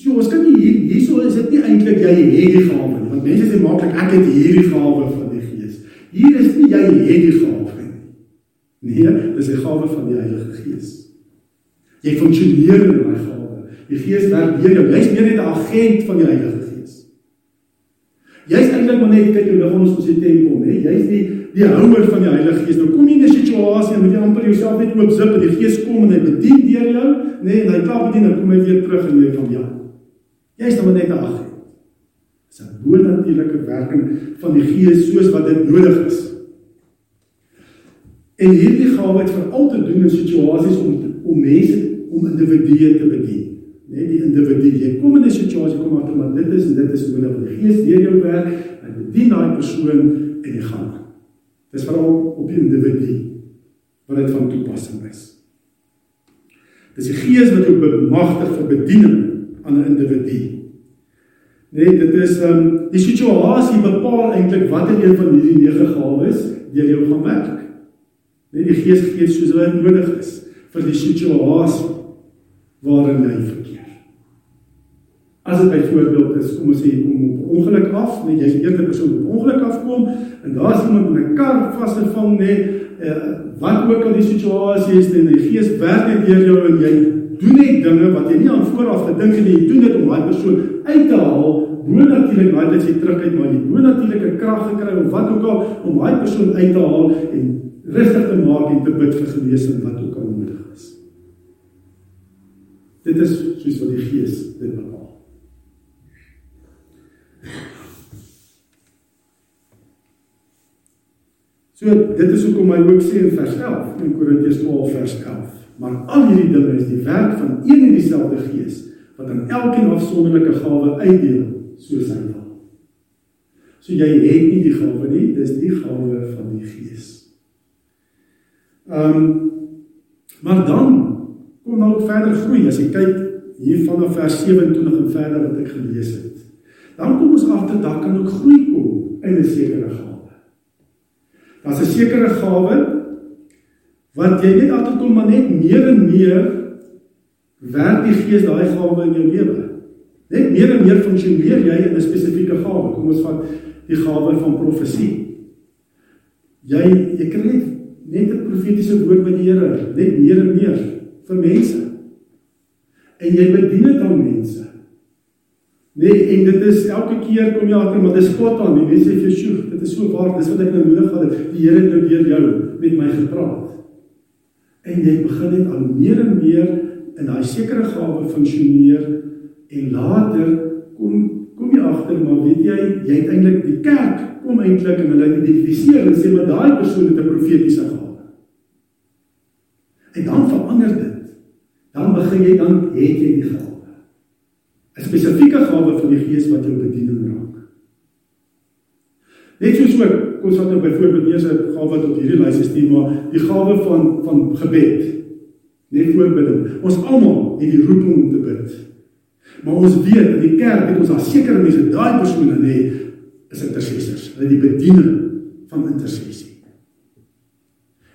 so ons kan nie hier hierso is dit nie eintlik jy het die gawe nie, want mense sê maklik ek het hierdie gawe van die Gees. Hier is nie jy het die gawe nie. Nee, dis die gawe van die Heilige Gees. Jy funksioneer in daai gawe. Die Gees werk deur jou. Jy's meer net 'n agent van die Heilige. Jy's eintlik maar net kyk hoe lig ons ons tempel, nê? Jy's die die houer van die Heilige Gees. Nou kom jy in 'n situasie en moet jy amper jouself net oop zip en die Gees kom en hy bedien deur jou? Nee, en hy klaar bedien en kom hy weer terug en jy van ja. Jy's dan net 'n agent. Dis 'n bonatuurlike werking van die Gees soos wat dit nodig is. En hierdie gawe het veral te doen in situasies om om mense om individue te bedien. Net die individu. Jy kom in 'n situasie kom agter maar dit is en dit is nodig. Die Gees deur jou werk, hy bedien daai persoon en hy gaan. Dis veral op die individu wat dit van toepassing is. Dis die Gees wat jou bemagtig vir bediening aan 'n individu. Nee, dit is ehm um, die situasie bepaal eintlik watter een van hierdie nege gawes deur jou gaan werk. Nee, die Gees gee soos wat nodig is vir die situasie waarin jy verkeer. As dit byvoorbeeld is kom ons sê om op ongeluk af, net jy's die eerste persoon wat ongeluk afkom en daar's iemand met 'n kar vasgevang net uh, wat ook al die situasie is en die Gees werk net deur jou en jy doen net dinge wat jy nie aan vooraf gedink het nie. Jy doen dit om daai persoon uit te haal. Boonatuurlik daai dat jy terug uit maar die boonatuurlike krag gekry of wat ook al om daai persoon uit te haal en rustig te maak en te bid vir genesing wat ook al nodig is. Dit is soos wat die Gees dit bepaal. So dit is hoekom hy ook sê in vers 11 in Korintiërs 12 vers 11. Maar al hierdie dinge is die werk van een en dieselfde Gees wat aan elkeen afsonderlike gawe uitdeel soos hy wil. So jy het nie die gawe nie, dis die gawe van die Gees. Ehm um, maar dan kom nou verder groei as jy kyk hier vanaf vers 27 en verder wat ek gelees het. Dan kom ons agter dat kan ook groei kom in 'n sekere gawe. Daar's 'n sekere gawe wat jy net agterkom maar net meer en meer werk die Gees daai gawe in jou lewe. Net meer en meer funksioneer jy in 'n spesifieke gawe. Kom ons vat die gawe van profesie. Jy jy kry net net 'n profetiese woord by die Here, net meer en meer vir mense. En jy bedien dit aan mense. Nee, en dit is elke keer kom jy agter maar dis spot aan. Die mense sê jou, dit is so waar, dis wat ek nou nodig gehad het. Die Here het nou deur jou met my gepraat. En jy begin net al meer en meer in daai sekere gawe funksioneer en later kom kom jy agter maar weet jy, jy het eintlik die kerk kom eintlik en hulle identifiseer en sê maar daai persoon het 'n profetiese gawe. En dan verander dit. Dan begin jy dan het jy die gawe. 'n spesifieke gawe van die Gees wat jou bediening raak. Net soos ook, kom ons vat nou byvoorbeeld eers 'n gawe wat op hierdie lys is, die maar die gawe van van gebed. Net voorbeeld. Ons almal het die roeping om te bid. Maar ons weet in die kerk het ons al sekere mense, daai persone nê, is intercessors. Hulle die bediening van intersessie.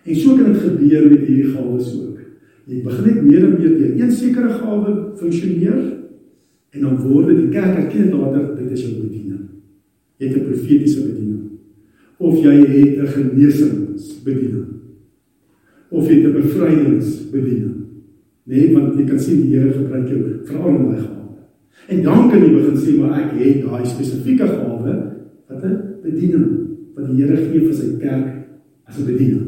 En so kan dit gebeur met hierdie gawes ook. Jy begin net meer en meer deur een sekere gawe funksioneer En dan word die kerk erken later dit is jou bediening. Jy het 'n profetiese bediening. Of jy het 'n genesingsbediening. Of jy het 'n bevrydingsbediening. Nee, want jy kan sien die Here gebruik jou vir al my gawes. En dan kan jy begin sê maar ek het daai spesifieke gawe wat 'n bediening wat die Here gee vir sy kerk as 'n bediening.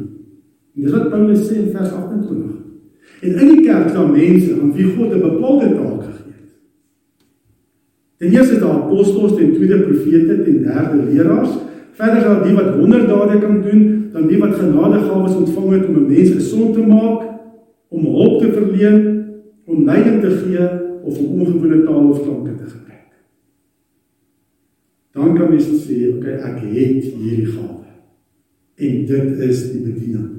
En dis wat Paulus sê in vers 28. En in die kerk staan mense aan wie God 'n bepaalde taak gegee Ten eerste daar apostels, ten tweede profete, ten derde leraars, verder daar die wat wonderdade kan doen, dan die wat genadegawes ontvang het om 'n mens gesond te maak, om hulp te verleen, om leiding te gee of om ongewone taal of klanke te gebruik. Dan kan mens sê, okay, ek het hierdie gawe. En dit is die bediening.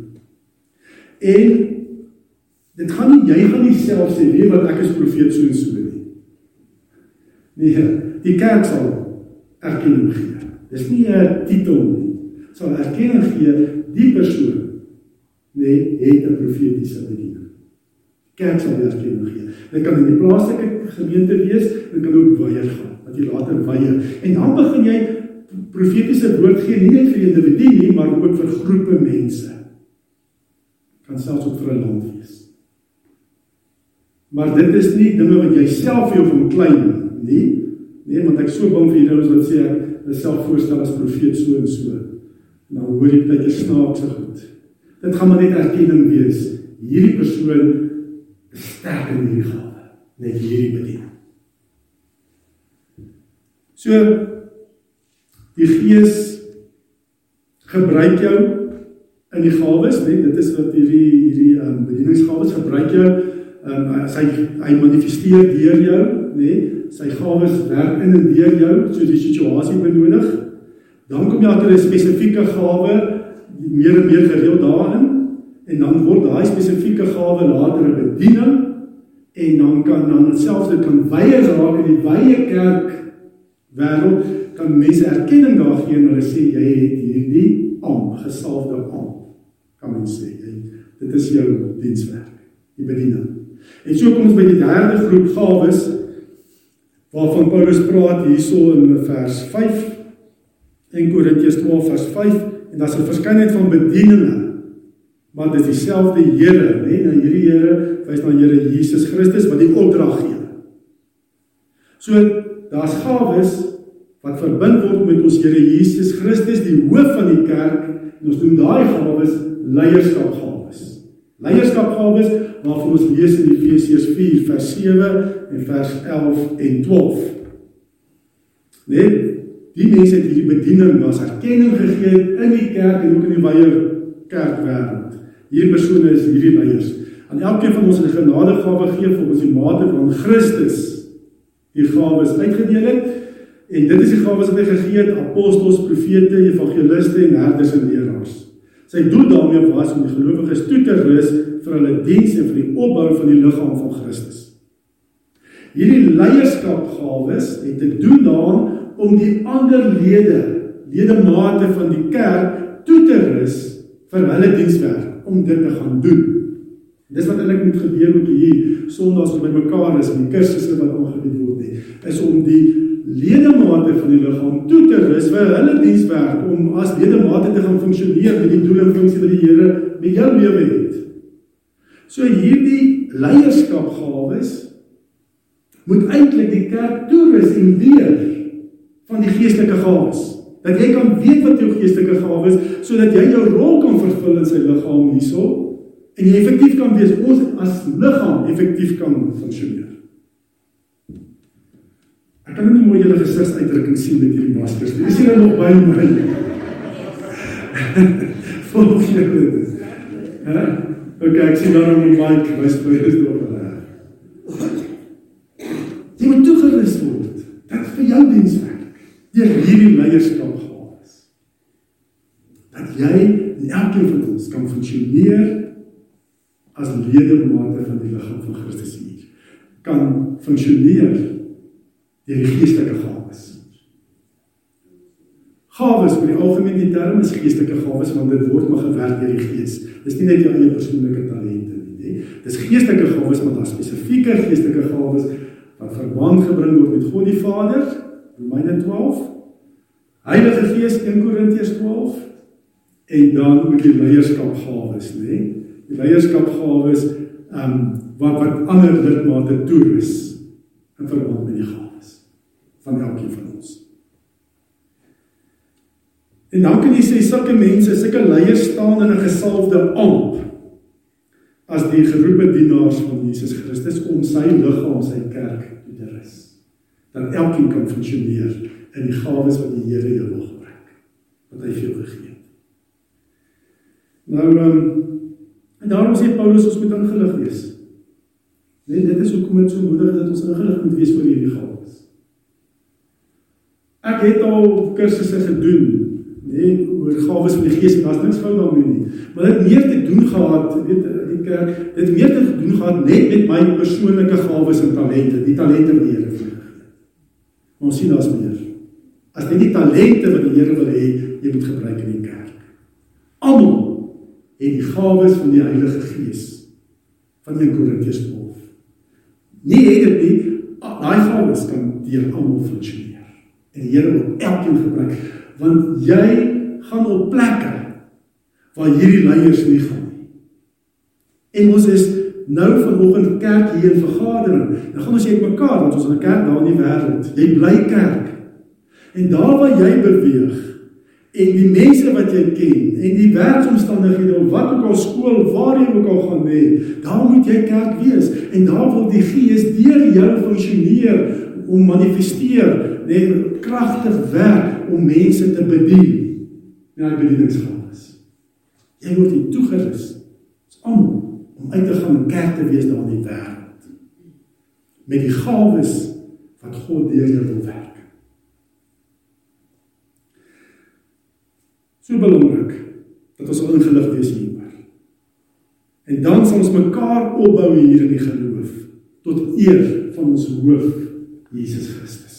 En dit gaan nie jy gaan nie self sê, nee, wat ek is profeet so en so. Nee, die kerk sal erkenning gee. Dis nie 'n titel nie. Sal erkenning gee die persoon nee, het 'n profetiese bediening. Kerk sal erkenning gee. Dit kan in die plaaslike gemeente wees, dit kan ook weier gaan, wat jy later weier. En dan begin jy profetiese woord gee nie net vir individue nie, maar ook vir groepe mense. Kan selfs ook vir 'n land wees. Maar dit is nie dinge wat jy self vir jou van klein nie nie. Nee, want ek so bang vir julle wat sê ek myself voorstel as profeet so en so. En dan hoor jy baie snaakse goed. Dit gaan maar net erkenning wees. Hierdie persoon is sterk in hierdie gawe, net hierdie bediening. So die Gees gebruik jou in die gawes, net dit is wat hierdie hierdie um, bedieningsgawes gebruik jou. Um, hy hy manifesteer deur jou, nê? sy gawes werk in en deur jou soos die situasie benodig. Dan kom jy agter 'n spesifieke gawe meer en meer gereeld daarin en dan word daai spesifieke gawe later 'n bediening en dan kan dan selfs dit kan wye raak in die wye kerk wêreld kan mense erkenning daar gee en hulle sê jy het hierdie am gesalfde am kan mens sê jy dit is jou dienswerk die bediening. En so kom ons by die derde groep gawes waarvan Paulus praat hierso in vers 5 in Korintiërs 12 vers 5 en daar's 'n verskeidenheid van bedieninge maar dis dieselfde Here, né? Nou hierdie Here wys na Here Jesus Christus wat die opdrag gee. So daar's gawes wat verbind word met ons Here Jesus Christus, die hoof van die kerk, en ons noem daai gawes leierskapgawes. Leierskapgawes waarvan ons lees in Efesiërs 4 vers 7 en vers 11 en 12. Nee, die mense het hierdie bediening was erkenning gegee in die kerk en ook in die wye kerkwêreld. Hierdie persone is hierdie leiers. Aan elkeen van ons het 'n genadegawe gegee volgens die mate van Christus die gawes uitgedeel het. En dit is die gawes wat hy gegee het: apostels, profete, evangeliste en herders en leraars. Sy doel daarmee was om die gelowiges toe te rus vir hulle diens en vir die opbou van die liggaam van Christus. Hierdie leierskapgawes het te doen daaraan om die ander lede, ledemate van die kerk toe te rus vir hulle dienswerk om dit te gaan doen. Dis wat eintlik moet gebeur met hier Sondags by mekaar is die kursusse wat aangebied word nie, is om die ledemate van die liggaam toe te rus vir hulle dienswerk om as ledemate te gaan funksioneer met die doel en funksie wat die Here met jou lewe het. So hierdie leierskapgawes moet eintlik die kerk toerus en leer van die geestelike gawes. Dat jy kan weet wat jou geestelike gawes is sodat jy jou rol kan vervul in sy liggaam hierso en jy effektief kan wees ons as liggaam effektief kan funksioneer. Ek kan nie mooi julle gesigsuitdrukking sien met hierdie maskers nie. Is julle nog by my? Volg julle dit? Hè? OK, ek sien dan op die mic, my spyt is nog reg. Jy moet toegerus word. Dit vir jou dienswerk. Deur hierdie leierskap gehad. Dat jy en elkeen van ons kan funksioneer as ledemate van die liggaam van Christus hier. Kan funksioneer deur die geestelike gawes. Gawes vir die algemeen die term is geestelike gawes want dit word maar gewerk deur die Gees. Dis nie net jou eie persoonlike talente nie, nê. Dis geestelike gawes maar daar spesifieke geestelike gawes wat verband gebring word met God die Vader, Romeine 12. Heilige Gees 1 Korintiërs 12 en dan ook die leierskapgawes, nê. Die leierskapgawes ehm um, wat wat ander lidmate toerus in verband met die gawes van elkeen van ons. En dan kan jy sê sulke mense, sulke leiers staan in 'n gesalfde amp as die geroepe dienaars van Jesus Christus om sy liggaam, sy kerk te rus. Dat elkeen kan funksioneer in die gawes wat die Here jou wil gebruik, wat hy vir jou gegee het. Nou ehm um, en daarom sê Paulus ons moet ingelig wees. Nee, dit is hoekom dit so moedig dat ons ingelig moet wees oor hierdie gawes. Ek het al kursusse gedoen, nee, oor gawes van die Gees en daar's niks fout daarmee nie. Maar dit meer te doen gehad, weet die kerk, dit meer te doen gehad net met my persoonlike gawes en talente, die talente wat die Here vir my gegee het. Ons sien daar's meer. As dit nie talente wat die Here wil hê jy moet gebruik in die kerk. Almal het die gawes van die Heilige Gees van 1 Korintiërs 12. Nie het dit nie, daai gawes kan deur almal funksioneer. En die Here wil elkeen gebruik want jy gaan op plekke waar hierdie leiers nie gaan nie. En ons is nou vanoggend kerk hier in vergadering. Dan gaan ons hier mekaar want ons is 'n kerk daar in die wêreld. Jy bly kerk. En daar waar jy beweeg en die mense wat jy ken en die werksomstandighede of wat ook al skool waar jy ook al gaan hê, daar moet jy kerk wees en daar wil die Gees deur jou funksioneer om manifesteer, net kragtig werk om mense te bedien. Ja, bedieningsgawes. Jy word hier toegerus. Almal om uit te gaan en kerk te wees daar in die wêreld. Met die gawes wat God deur jou wil werk. So belangrik dat ons ingelig wees hieroor. En dan sal ons mekaar opbou hier in die geloof tot eer van ons hoof Jesus Christus.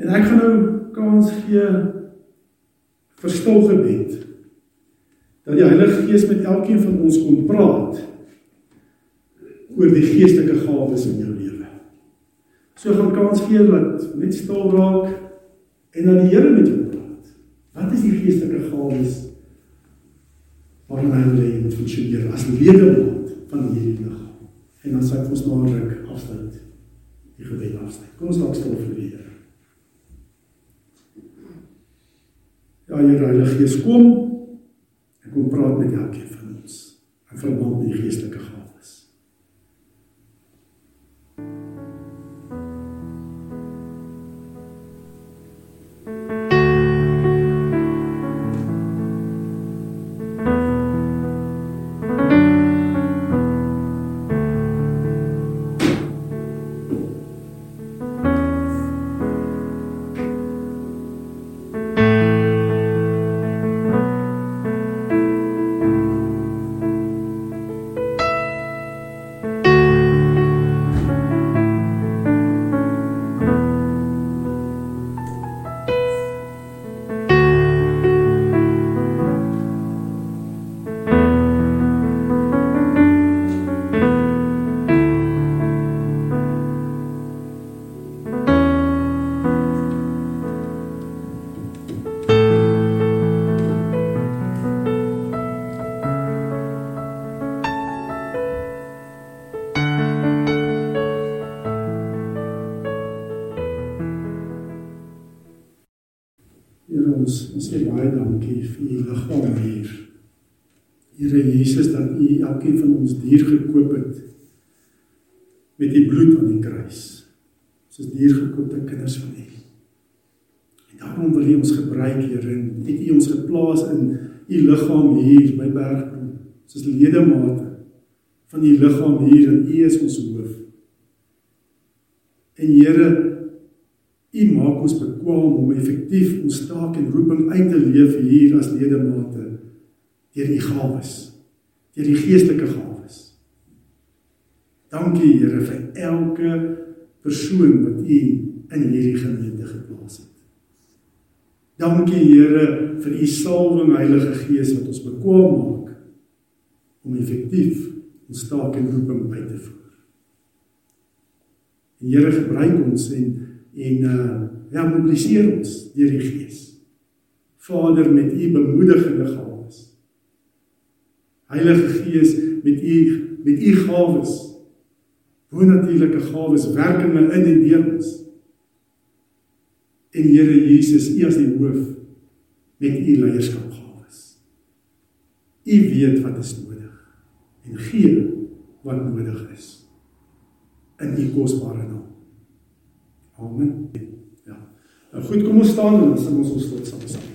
En ek gaan nou kans gee vir stil gebed dat die Heilige Gees met elkeen van ons kom praat oor die geestelike gawes in jou lewe. So gaan kans gee dat net stil raak en dat die Here met jou praat. Wat is die geestelike gawes waarin hy wil hê moet funksioneer as ledemaat van hierdie liggaam. En dan sê vir ons ruk afsluit. Die gebed afsluit. Kom ons raak stil vir die Here. Ja, Here Heilige Gees, kom en kom praat met elkeen van ons in verband met die geestelike gawes. Dankie Here vir elke persoon wat U in hierdie gemeente geplaas het. Dankie Here vir U salwing Heilige Gees wat ons bekwam maak om effektief ons taak en roeping uit te voer. En Here gebruik ons en en uh ja mobiliseer ons deur die Gees. Vader met u bemoedigende gawes. Heilige Gees met u met u gawes. Bonatuurlike gawes werkinge in en deur ons. En Here Jesus, u as die hoof met u leierskap gawes. U weet wat is nodig en gee wat nodig is in u kosbare naam. Amen. Ja. Nou goed, kom ons staan en dan sing ons ons saam saam.